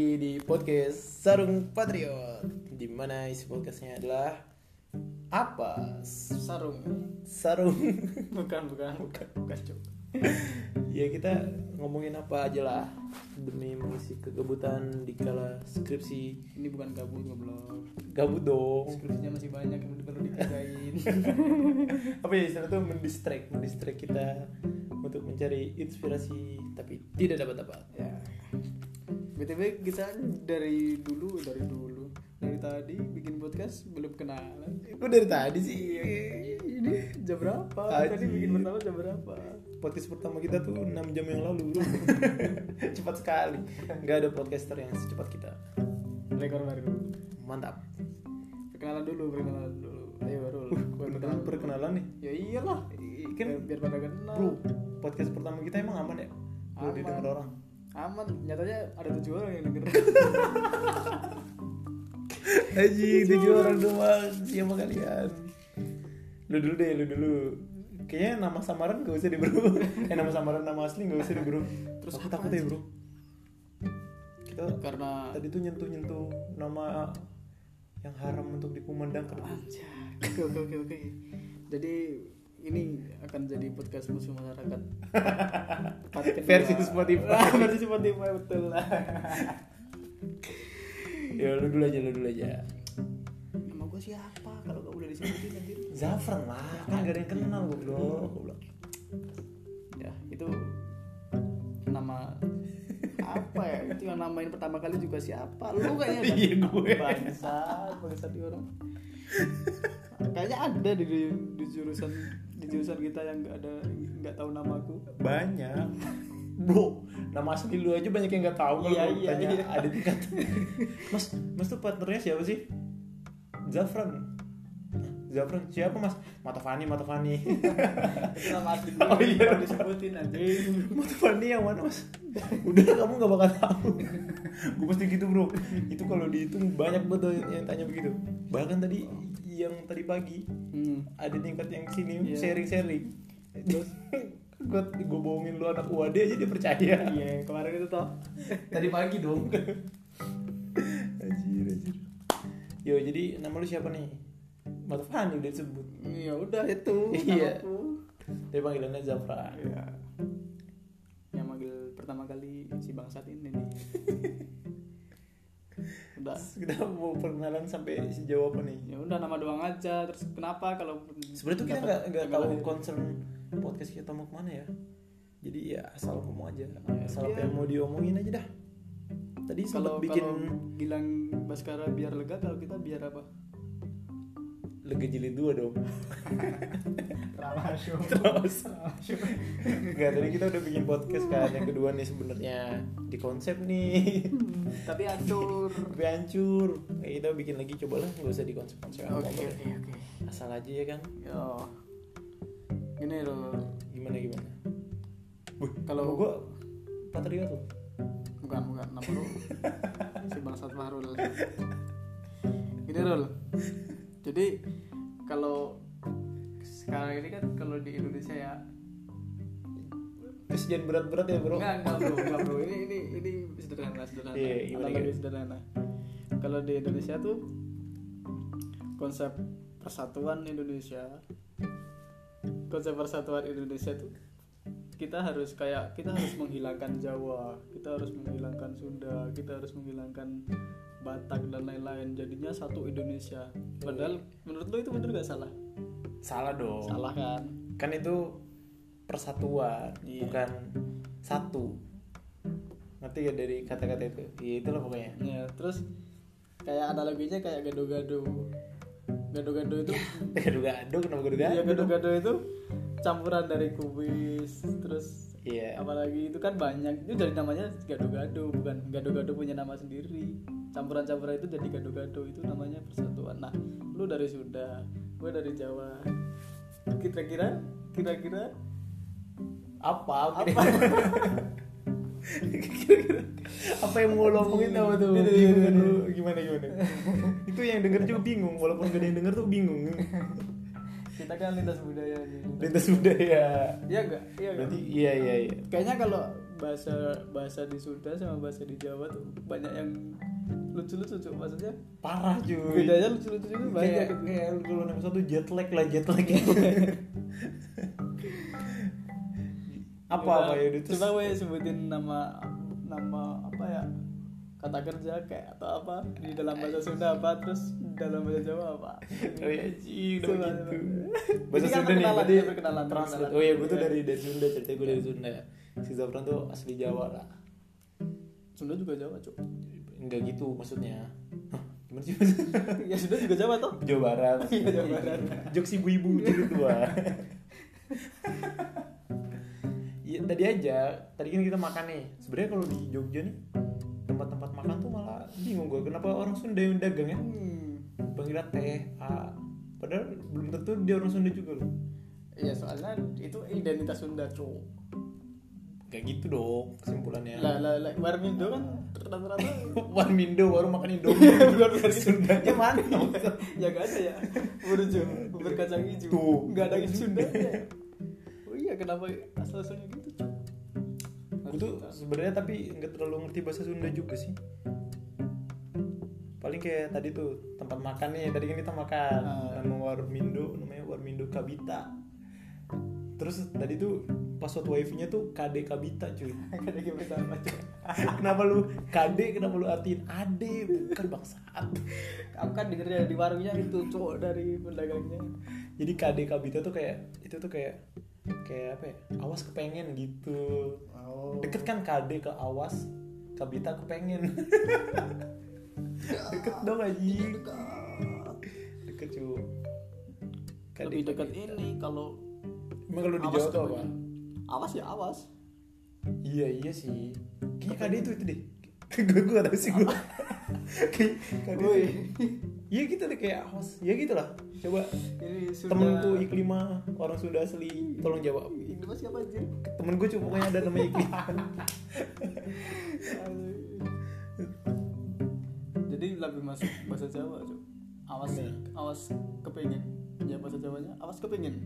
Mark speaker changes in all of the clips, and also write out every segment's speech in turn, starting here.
Speaker 1: lagi di podcast Sarung Patriot di mana isi podcastnya adalah apa?
Speaker 2: Sarung.
Speaker 1: Sarung.
Speaker 2: Bukan bukan bukan bukan cuk.
Speaker 1: Ya kita ngomongin apa aja lah demi mengisi kegabutan di kala skripsi.
Speaker 2: Ini bukan gabut goblok.
Speaker 1: Gabut dong.
Speaker 2: Skripsinya masih banyak yang perlu dikerjain.
Speaker 1: Apa ya istilah tuh? Mendistract mendistract kita untuk mencari inspirasi tapi tidak dapat dapat
Speaker 2: ya btw kita dari dulu dari dulu dari tadi bikin podcast belum kenalan.
Speaker 1: Kok dari tadi sih?
Speaker 2: Ini jam berapa?
Speaker 1: Aji.
Speaker 2: tadi bikin pertama jam berapa?
Speaker 1: Podcast pertama kita tuh 6 jam yang lalu bro. Cepat sekali. Nggak ada podcaster yang secepat kita.
Speaker 2: Rekor baru.
Speaker 1: Mantap.
Speaker 2: Perkenalan dulu perkenalan dulu. Ayo baru
Speaker 1: perkenalan perkenalan. nih.
Speaker 2: Ya iyalah. Kan biar pada kenal.
Speaker 1: Bro podcast pertama kita emang aman ya?
Speaker 2: Aman.
Speaker 1: didengar orang
Speaker 2: aman nyatanya ada tujuh orang yang denger.
Speaker 1: Haji tujuh orang doang siapa kalian? Lu dulu deh lu dulu. Kayaknya nama samaran gak usah di bro. Eh nama samaran nama asli gak usah di bro.
Speaker 2: Terus
Speaker 1: aku takut ya bro. Kita
Speaker 2: karena
Speaker 1: tadi tuh nyentuh nyentuh nama yang haram untuk dikumandangkan
Speaker 2: oke oke oke. Jadi ini akan jadi podcast musuh masyarakat.
Speaker 1: Versi Spotify.
Speaker 2: Versi Spotify betul.
Speaker 1: ya lu dulu aja lu dulu aja
Speaker 2: Nama gue siapa kalau gak udah disebutin anjir?
Speaker 1: Zafran lah kan gak ada yang kenal goblok goblok
Speaker 2: Ya itu nama apa ya itu yang namain pertama kali juga siapa lu kayaknya kan?
Speaker 1: Iya, gue.
Speaker 2: bangsa bangsa di orang kayaknya ada di, di, di jurusan di jurusan kita yang nggak ada nggak tahu namaku
Speaker 1: banyak. Bro nama asli lu aja banyak yang nggak tahu kalau
Speaker 2: Iya, iya,
Speaker 1: tanya
Speaker 2: iya.
Speaker 1: ada tingkat mas mas tuh partnernya siapa sih? Zafran. Zafran siapa mas? Matafani Matafani
Speaker 2: itu nama asli gue
Speaker 1: Oh, iya.
Speaker 2: disebutin anjing.
Speaker 1: Matafani yang mana mas? Udah kamu nggak bakal tahu. Gue pasti gitu bro. Itu kalau dihitung banyak betul yang tanya begitu. Bahkan tadi yang tadi pagi.
Speaker 2: Hmm.
Speaker 1: ada tingkat yang sini
Speaker 2: Iya.
Speaker 1: sharing sharing terus gue gue bohongin lu anak UAD aja dia percaya.
Speaker 2: Iya kemarin itu toh.
Speaker 1: Tadi pagi dong. Anjir anjir. Yo jadi nama lu siapa nih? Matafani udah disebut.
Speaker 2: Ya udah itu
Speaker 1: Iya. dia panggilannya Zafran
Speaker 2: Iya. yang manggil pertama kali udah
Speaker 1: kita mau perkenalan sampai sejauh apa nih?
Speaker 2: Ya udah nama doang aja. Terus kenapa kalau
Speaker 1: sebenarnya tuh kita nggak nggak tahu concern podcast kita mau ke mana ya? Jadi ya asal ngomong aja.
Speaker 2: Ya,
Speaker 1: asal apa yang mau diomongin aja dah. Tadi
Speaker 2: kalau
Speaker 1: bikin
Speaker 2: kalau bilang Baskara biar lega kalau kita biar apa
Speaker 1: lega jilid dua dong. Terus nggak tadi kita udah bikin podcast kan yang kedua nih sebenarnya. Di konsep nih.
Speaker 2: Tapi atur
Speaker 1: tapi hancur. Eh, kita bikin lagi coba lah nggak usah di konsep konsep
Speaker 2: oke oke oke.
Speaker 1: Asal aja ya kan
Speaker 2: yo. Gini loh.
Speaker 1: Gimana gimana?
Speaker 2: Kalau-
Speaker 1: gue patriot loh.
Speaker 2: Bukan bukan nama lu si bangsat Fahrul gini Rul jadi kalau sekarang ini kan kalau di Indonesia ya
Speaker 1: terus jangan berat-berat ya bro.
Speaker 2: Enggak enggak bro enggak bro. Ini ini ini sederhana sederhana.
Speaker 1: Iya,
Speaker 2: analogi
Speaker 1: gimana?
Speaker 2: sederhana. Kalau di Indonesia tuh konsep persatuan Indonesia konsep persatuan Indonesia tuh kita harus kayak kita harus menghilangkan Jawa kita harus menghilangkan Sunda kita harus menghilangkan Batak dan lain-lain. Jadinya satu Indonesia. Padahal menurut lo itu bener gak salah?
Speaker 1: Salah dong.
Speaker 2: Salah kan?
Speaker 1: Kan itu persatuan
Speaker 2: Iya.
Speaker 1: bukan satu. Ngerti gak dari kata-kata itu? Iya itulah pokoknya.
Speaker 2: Ya terus kayak analoginya kayak gado-gado. Gado-gado itu
Speaker 1: gado-gado kenapa gado-gado?
Speaker 2: Ya gado-gado itu campuran dari kubis terus
Speaker 1: iya.
Speaker 2: Apalagi itu kan banyak itu dari namanya gado-gado bukan gado-gado punya nama sendiri. Campuran-campuran itu jadi gado-gado itu namanya persatuan. Nah lu dari Sunda gue dari Jawa. Kira-kira kira-kira
Speaker 1: apa? Apa? Kira-kira. Apa yang mau lo omongin apa tuh? Dulu. gimana gimana? Itu yang denger juga bingung walaupun gak ada yang denger tuh bingung
Speaker 2: kita kan lintas budaya nih
Speaker 1: lintas budaya.
Speaker 2: Iya enggak iya enggak
Speaker 1: berarti iya iya iya.
Speaker 2: Kayaknya kalau bahasa bahasa di Sunda sama bahasa di Jawa tuh banyak yang lucu-lucu Cuk. maksudnya
Speaker 1: parah cuy.
Speaker 2: bedanya lucu-lucu itu banyak.
Speaker 1: kayak
Speaker 2: gitu.
Speaker 1: kayak kalau nama satu jet lag lah jet lag. Apa apa ya itu
Speaker 2: coba we sebutin nama nama apa ya kata kerja kayak atau apa? Di dalam bahasa Sunda apa? Terus dalam bahasa Jawa apa?
Speaker 1: Oh ya sih udah begitu.
Speaker 2: coba.
Speaker 1: bahasa
Speaker 2: kan
Speaker 1: Sunda nih berarti
Speaker 2: ya, perkenalan,
Speaker 1: translate
Speaker 2: perkenalan.
Speaker 1: oh iya gue tuh dari dari Sunda cerita gue dari Sunda. Si Zafran tuh asli Jawa lah
Speaker 2: Sunda juga Jawa cuk.
Speaker 1: Enggak gitu maksudnya. Gimana sih?
Speaker 2: Ya Sunda juga Jawa toh?
Speaker 1: Jawa Barat.
Speaker 2: Iya, Jawa Barat.
Speaker 1: jokes ibu-ibu jilid tua Iya tadi aja tadi kan kita makan nih. Sebenarnya kalau di Jogja nih tempat-tempat makan tuh malah bingung gue kenapa orang Sunda yang dagang ya?
Speaker 2: Hmm.
Speaker 1: panggilnya teh A. Padahal belum tentu dia orang Sunda juga loh.
Speaker 2: Iya soalnya itu identitas Sunda cuk.
Speaker 1: Kayak gitu dong kesimpulannya.
Speaker 2: Lah lah lah Warmindo kan rata-rata
Speaker 1: Warmindo baru makan Indomie
Speaker 2: Bukan, bukan.
Speaker 1: Sundanya mana?
Speaker 2: Ya gak ada ya. Burjo bubur kacang hijau.
Speaker 1: Tuh.
Speaker 2: nggak ada yang Sunda. Ya oh iya kenapa asal usulnya gitu cuk
Speaker 1: gue tuh sebenarnya tapi nggak terlalu ngerti bahasa Sunda juga sih. Paling kayak tadi tuh tempat makan nih tadi kan kita makan.
Speaker 2: Ah.
Speaker 1: nama Warmindo namanya Warmindo Kabita. Terus tadi tuh password wifi nya tuh KD Kabita cuy.
Speaker 2: Ada yang pertama cuk
Speaker 1: kenapa lu KD kenapa lu artiin AD bukan bangsat.
Speaker 2: Aku kan dengernya di warungnya itu cuk dari pedagangnya
Speaker 1: jadi KD Kabita tuh kayak itu tuh kayak kayak apa ya awas kepengen gitu.
Speaker 2: Oh.
Speaker 1: Deket kan KD ke awas Kabita kepengen. Deket dong aja deket. Cu. KD
Speaker 2: lebih dekat
Speaker 1: Kabita.
Speaker 2: ini kalau
Speaker 1: emang kalau di
Speaker 2: awas
Speaker 1: Jawa tuh apa?
Speaker 2: Awas ya awas.
Speaker 1: Iya iya sih. Kayaknya KD itu itu deh. Gue gue gak tau sih gue kayak KD
Speaker 2: Woi.
Speaker 1: iya gitu deh kayak awas. Ya gitu lah coba
Speaker 2: ini sudah
Speaker 1: temenku Iklima orang Sunda asli. Tolong jawab.
Speaker 2: Ini mas siapa anjir?
Speaker 1: Temen gue cuma pokoknya ada namanya Iklima.
Speaker 2: Jadi lebih masuk bahasa Jawa cuk. Awas
Speaker 1: Gimana?
Speaker 2: awas kepengen ya bahasa Jawanya awas kepengen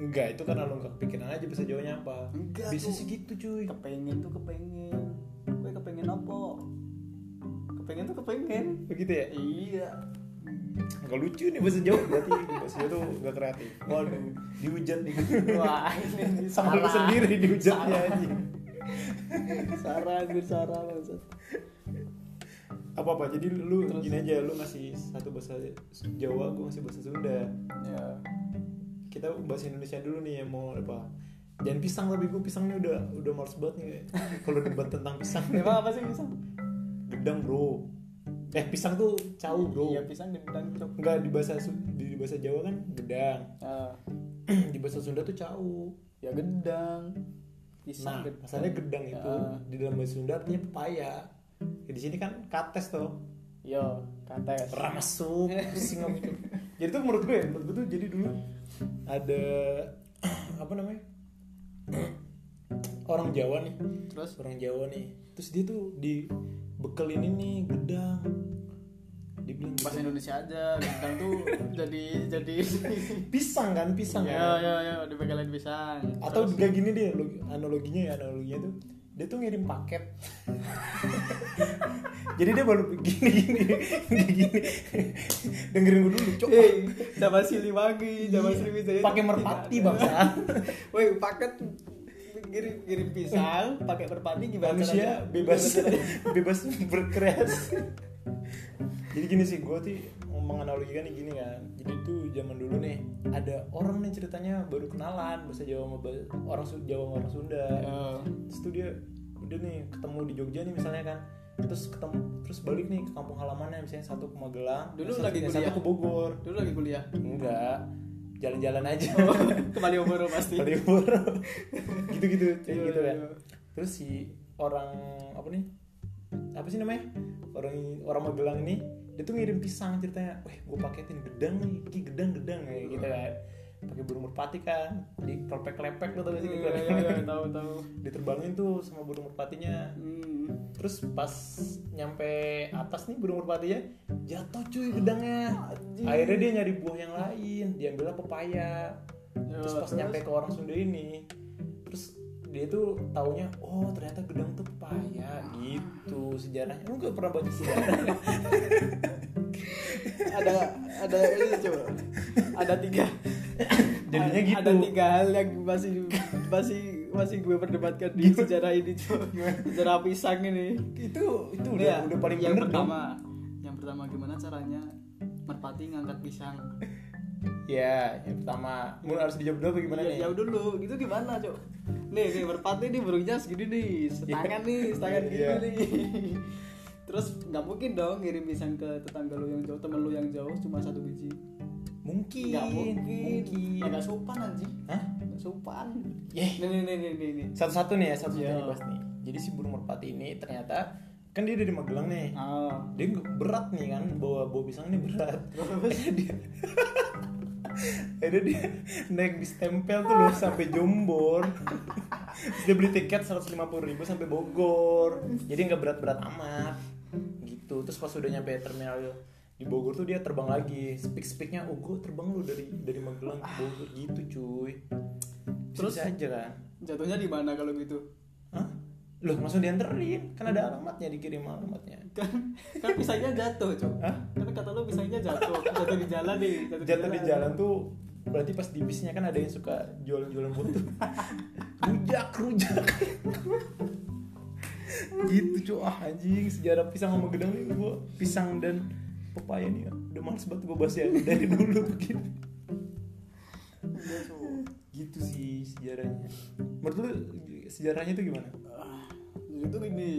Speaker 1: enggak itu karena lo gak kepikiran aja bahasa Jawanya apa.
Speaker 2: Enggak,
Speaker 1: bisa
Speaker 2: tuh.
Speaker 1: sih gitu cuy.
Speaker 2: Kepengen tuh kepengen gue kepengen apa? Kepengen tuh kepengen
Speaker 1: begitu ya?
Speaker 2: Iya
Speaker 1: Gak lucu nih bahasa Jawa berarti bahasa Jawa tuh gak kreatif. Waduh, dihujat nih.
Speaker 2: wah ini
Speaker 1: Sama lu sendiri dihujatnya aja.
Speaker 2: Sarah anjir Sarah maksud
Speaker 1: Apa apa? Jadi lu gini aja, lu ngasih satu bahasa Jawa, gue ngasih bahasa Sunda.
Speaker 2: ya
Speaker 1: Kita bahasa Indonesia dulu nih yang mau apa? Jangan pisang tapi gue pisangnya udah udah males banget nih. Kalau debat tentang pisang.
Speaker 2: emang apa sih pisang
Speaker 1: Gedang bro. Eh pisang tuh cau bro.
Speaker 2: iya pisang gedang cok
Speaker 1: Enggak di bahasa di bahasa Jawa kan gedang.
Speaker 2: Ah,
Speaker 1: di bahasa Sunda tuh cau.
Speaker 2: ya gedang pisang
Speaker 1: Nah,
Speaker 2: gedang.
Speaker 1: masalahnya gedang itu
Speaker 2: Ah.
Speaker 1: di dalam bahasa Sunda artinya pepaya. Ya, di sini kan kates tuh.
Speaker 2: yo kates
Speaker 1: Pernah masuk pusing sama itu. Jadi tuh menurut gue, menurut gue tuh jadi dulu ada apa namanya? orang Jawa nih,
Speaker 2: terus
Speaker 1: orang Jawa nih. Terus dia tuh di bekelin ini gedang. Dibilang
Speaker 2: bahasa
Speaker 1: gedang.
Speaker 2: Indonesia aja gedang tuh jadi jadi
Speaker 1: pisang kan, pisang
Speaker 2: ya
Speaker 1: kan.
Speaker 2: ya ya dipegalin pisang
Speaker 1: Atau
Speaker 2: Terus,
Speaker 1: juga gini deh log- analoginya ya analoginya tuh dia tuh ngirim paket jadi dia baru gini gini gini, gini. dengerin gue dulu cok
Speaker 2: eh sama Siliwangi sama Sriwijaya
Speaker 1: pakai merpati bangsa
Speaker 2: woi paket kirim kirim pisang pakai merpati gimana
Speaker 1: manusia
Speaker 2: caranya?
Speaker 1: bebas. Bebas berkreasi. Jadi gini sih gue tuh menganalogikan gini kan. Jadi tuh zaman dulu nih ada orang nih ceritanya baru kenalan bahasa Jawa sama bahasa, orang Jawa sama orang Sunda.
Speaker 2: Ya.
Speaker 1: terus tuh dia udah nih ketemu di Jogja nih misalnya kan. Terus ketemu terus balik nih ke kampung halamannya misalnya satu ke Magelang
Speaker 2: Dulu
Speaker 1: satu,
Speaker 2: lagi kuliah?
Speaker 1: satu ke Bogor.
Speaker 2: Dulu lagi kuliah?
Speaker 1: Enggak jalan-jalan aja.
Speaker 2: Oh, ke Malioboro pasti.
Speaker 1: Malioboro. Gitu-gitu kayak
Speaker 2: Iya,
Speaker 1: gitu kan
Speaker 2: iya.
Speaker 1: terus si orang apa nih? Apa sih namanya? Orang orang Magelang ini dia tuh ngirim pisang ceritanya. Wah gue paketin gedang nih. Ki gedang gedang kayak gitu kan pakai burung merpati kan di kelepek kelepek lo tau gak sih gitu
Speaker 2: tahu tahu.
Speaker 1: Diterbangin tuh sama burung merpatinya.
Speaker 2: Hmm.
Speaker 1: terus pas nyampe atas nih burung merpatinya jatuh cuy gedangnya. Akhirnya dia nyari buah yang lain. Diambilnya pepaya.
Speaker 2: Ya,
Speaker 1: terus pas nyampe ke orang Sunda ini terus dia tuh taunya oh ternyata gedang tuh pepaya. Gitu sejarahnya. Lu gak pernah baca sejarah?
Speaker 2: Ada ada ini coba. Ada tiga
Speaker 1: Jadinya gitu.
Speaker 2: ada tiga hal yang masih masih masih gue perdebatkan di sejarah ini sejarah pisang ini.
Speaker 1: Itu itu udah
Speaker 2: Iya,
Speaker 1: udah paling
Speaker 2: yang
Speaker 1: bener dong.
Speaker 2: pertama yang pertama gimana caranya merpati ngangkat pisang?
Speaker 1: Ya yang pertama. Mau harus dijawab dulu gimana
Speaker 2: ya,
Speaker 1: nih?
Speaker 2: jauh dulu. Gitu gimana cok nih nih merpati nih burungnya segini nih. Setangan nih setangan gitu
Speaker 1: Iya.
Speaker 2: nih. Terus nggak mungkin dong ngirim pisang ke tetangga lu yang jauh temen lu yang jauh cuma satu biji
Speaker 1: mungkin
Speaker 2: nggak mungkin.
Speaker 1: mungkin.
Speaker 2: Ya, nggak sopan anjing.
Speaker 1: Hah?
Speaker 2: nggak sopan.
Speaker 1: Yeh.
Speaker 2: nih nih nih nih nih, nih.
Speaker 1: satu-satu nih ya satu-satu
Speaker 2: Iya.
Speaker 1: dibahas nih. Jadi si burung merpati ini ternyata kan dia dari Magelang nih.
Speaker 2: Ah.
Speaker 1: dia berat nih kan bawa bawa pisang ini berat. Dia akhirnya dia naik bis tempel tuh loh sampai Jombor. Terus dia beli tiket 150.000 ribu sampai Bogor. Jadi nggak berat-berat amat. Gitu. Terus pas udah nyampe terminal di Bogor tuh dia terbang lagi speak speaknya oh gue terbang lu dari dari Magelang ke Bogor gitu cuy terus aja kan
Speaker 2: jatuhnya di mana kalau gitu
Speaker 1: Hah? Loh, maksud dianterin? Kan ada alamatnya, dikirim alamatnya.
Speaker 2: kan kan pisangnya jatuh
Speaker 1: Hah?
Speaker 2: kan kata lu pisangnya jatuh jatuh di jalan nih
Speaker 1: Jatuh di jalan tuh berarti pas di bisnya kan ada yang suka jualan-jualan foto. rujak, rujak. gitu cuy, ah anjing sejarah pisang sama gedang nih gua pisang dan pepaya nih udah males banget gua bahas ya dari dulu begini.
Speaker 2: Cok.
Speaker 1: Gitu sih sejarahnya. Menurut lu sejarahnya itu gimana?
Speaker 2: Jadi tuh gini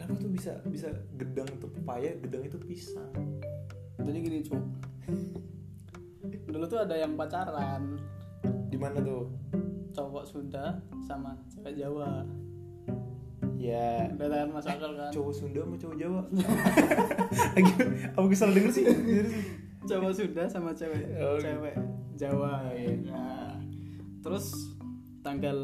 Speaker 1: Kenapa tuh bisa bisa gedang itu pepaya, gedang itu pisang?
Speaker 2: jadi gini cuk dulu tuh ada yang pacaran
Speaker 1: Di mana tuh?
Speaker 2: cowok Sunda sama cewek Jawa
Speaker 1: Ya,
Speaker 2: kan masuk akal kan
Speaker 1: cowok Sunda sama cowok Jawa. Lagi apa gue salah denger sih?
Speaker 2: cowok Sunda sama cewek
Speaker 1: Oh, gitu.
Speaker 2: cewek Jawa
Speaker 1: Oh, iya.
Speaker 2: Nah, terus tanggal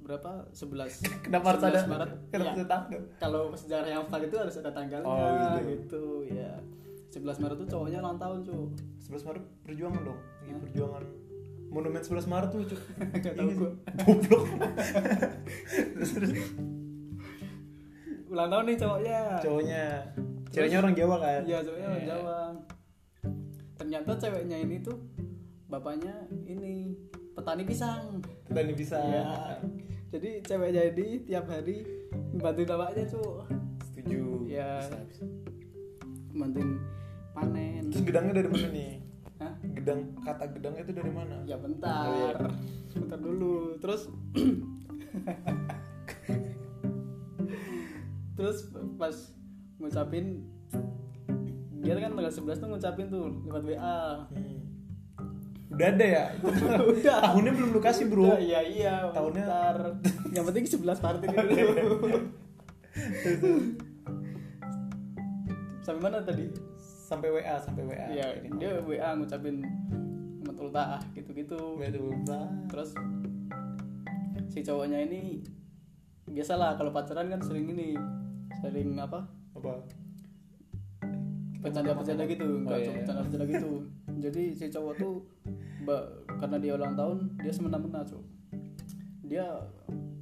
Speaker 2: berapa 11
Speaker 1: Kenapa harus ada?
Speaker 2: 11 Maret
Speaker 1: Kenapa tanggal?
Speaker 2: kalau sejarah yang valid itu harus ada tanggalnya
Speaker 1: Oh, gitu.
Speaker 2: gitu. ya 11 Maret tuh cowoknya ulang tahun cu
Speaker 1: 11 Maret perjuangan dong. Lagi perjuangan monumen 11 Maret tuh, Cuk.
Speaker 2: Gak tau
Speaker 1: Iya
Speaker 2: gua.
Speaker 1: Goblok.
Speaker 2: ulang tahun nih cowoknya
Speaker 1: cowoknya ceweknya orang Jawa kan?
Speaker 2: iya cowoknya orang
Speaker 1: Iya.
Speaker 2: Jawa ternyata ceweknya ini tuh bapaknya ini petani pisang
Speaker 1: Dan bisa.
Speaker 2: Iya. jadi ceweknya ini tiap hari bantuin bapaknya cu
Speaker 1: Setuju.
Speaker 2: Iya.
Speaker 1: Bisa.
Speaker 2: bantuin panen
Speaker 1: Terus gedangnya dari mana nih?
Speaker 2: Hah?
Speaker 1: Gedang kata gedang itu dari mana?
Speaker 2: ya bentar
Speaker 1: Oh, iya.
Speaker 2: bentar dulu terus terus pas ngucapin dia kan tanggal 11 tuh ngucapin tuh lewat WA
Speaker 1: Hmm. Udah ada ya?
Speaker 2: udah
Speaker 1: Tahunnya belum lu kasih, Bro.
Speaker 2: Udah, iya iya
Speaker 1: Tahunnya-
Speaker 2: bentar. yang penting 11 Maret ini dulu sampai mana tadi
Speaker 1: sampai WA, sampai WA.
Speaker 2: Iya, dia WA ngucapin selamat ultah gitu-gitu.
Speaker 1: Betul.
Speaker 2: Terus si cowoknya ini biasalah kalau pacaran kan sering ini sering apa
Speaker 1: Apa?
Speaker 2: bercanda-bercanda gitu
Speaker 1: Oh,
Speaker 2: enggak
Speaker 1: iya.
Speaker 2: cuma bercanda-bercanda gitu jadi si cowok tuh ba- karena dia ulang tahun dia semena-mena cowok dia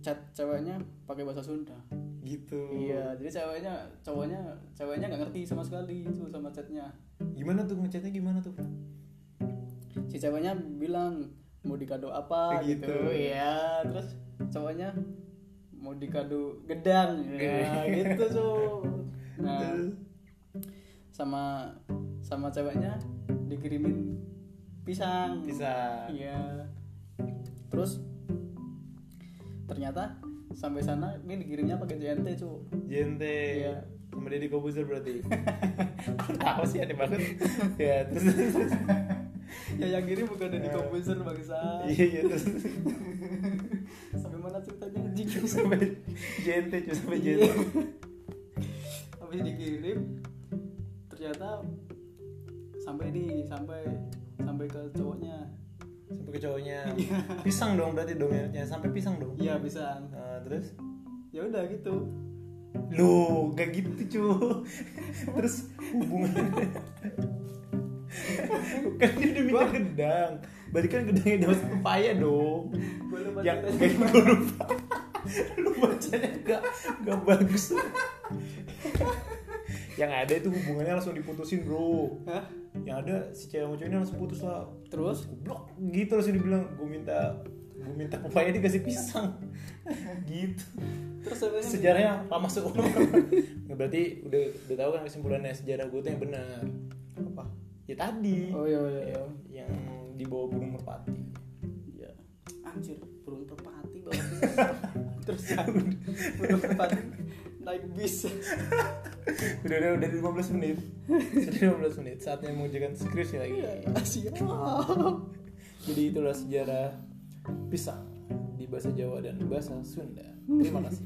Speaker 2: chat ceweknya pakai bahasa Sunda
Speaker 1: Gitu.
Speaker 2: iya jadi ceweknya cowoknya ceweknya nggak ngerti sama sekali itu sama chatnya
Speaker 1: Gimana tuh ngechatnya gimana tuh?
Speaker 2: si ceweknya bilang mau dikado apa
Speaker 1: Gitu.
Speaker 2: gitu iya terus cowoknya mau dikado gedang ya gitu tuh nah sama sama ceweknya dikirimin pisang
Speaker 1: Bisa.
Speaker 2: iya terus ternyata sampai sana ini dikirimnya pakai JNT cu
Speaker 1: Jente.
Speaker 2: Iya.
Speaker 1: Sama Deddy Kobuzer berarti. Tahu sih aneh banget. ya, terus
Speaker 2: ya yang kirim bukan dari komposer bangsa
Speaker 1: Iya, iya terus
Speaker 2: sampai mana ceritanya anjing
Speaker 1: sampai Jente, cuy, sampai
Speaker 2: Iya.
Speaker 1: Jente.
Speaker 2: habis dikirim ternyata sampai ini sampai sampai ke cowoknya
Speaker 1: Sampai ke cowoknya. Pisang dong berarti dong ya. Ya, sampai pisang dong.
Speaker 2: iya bisa
Speaker 1: Nah, terus
Speaker 2: ya udah gitu
Speaker 1: Loh, gak gitu cuy Terus hubungannya Kan dia udah minta gedang. Berarti kan gedangnya dapat pepaya dong.
Speaker 2: Gue lupa
Speaker 1: yang eh, gue lupa. Lu bacanya gak gak bagus. Yang ada itu hubungannya langsung diputusin bro.
Speaker 2: Hah?
Speaker 1: yang ada si cewek sama ini langsung putus lah.
Speaker 2: Terus?
Speaker 1: goblok. Gitu langsung dibilang. Gue minta gue minta pepaya dikasih pisang. Gitu.
Speaker 2: Terus
Speaker 1: sejarahnya lama sekali. Berarti udah udah tahu kan kesimpulannya. Sejarah gue tuh yang benar? Ya tadi
Speaker 2: Oh iya iya iya.
Speaker 1: yang dibawa burung merpati
Speaker 2: Iya. Anjir, burung merpati bawa Terus burung merpati naik bis.
Speaker 1: udah udah udah 15 menit sudah 15 menit saatnya mengerjakan skripsi lagi
Speaker 2: Siap.
Speaker 1: jadi itulah sejarah pisang di bahasa Jawa dan bahasa Sunda terima kasih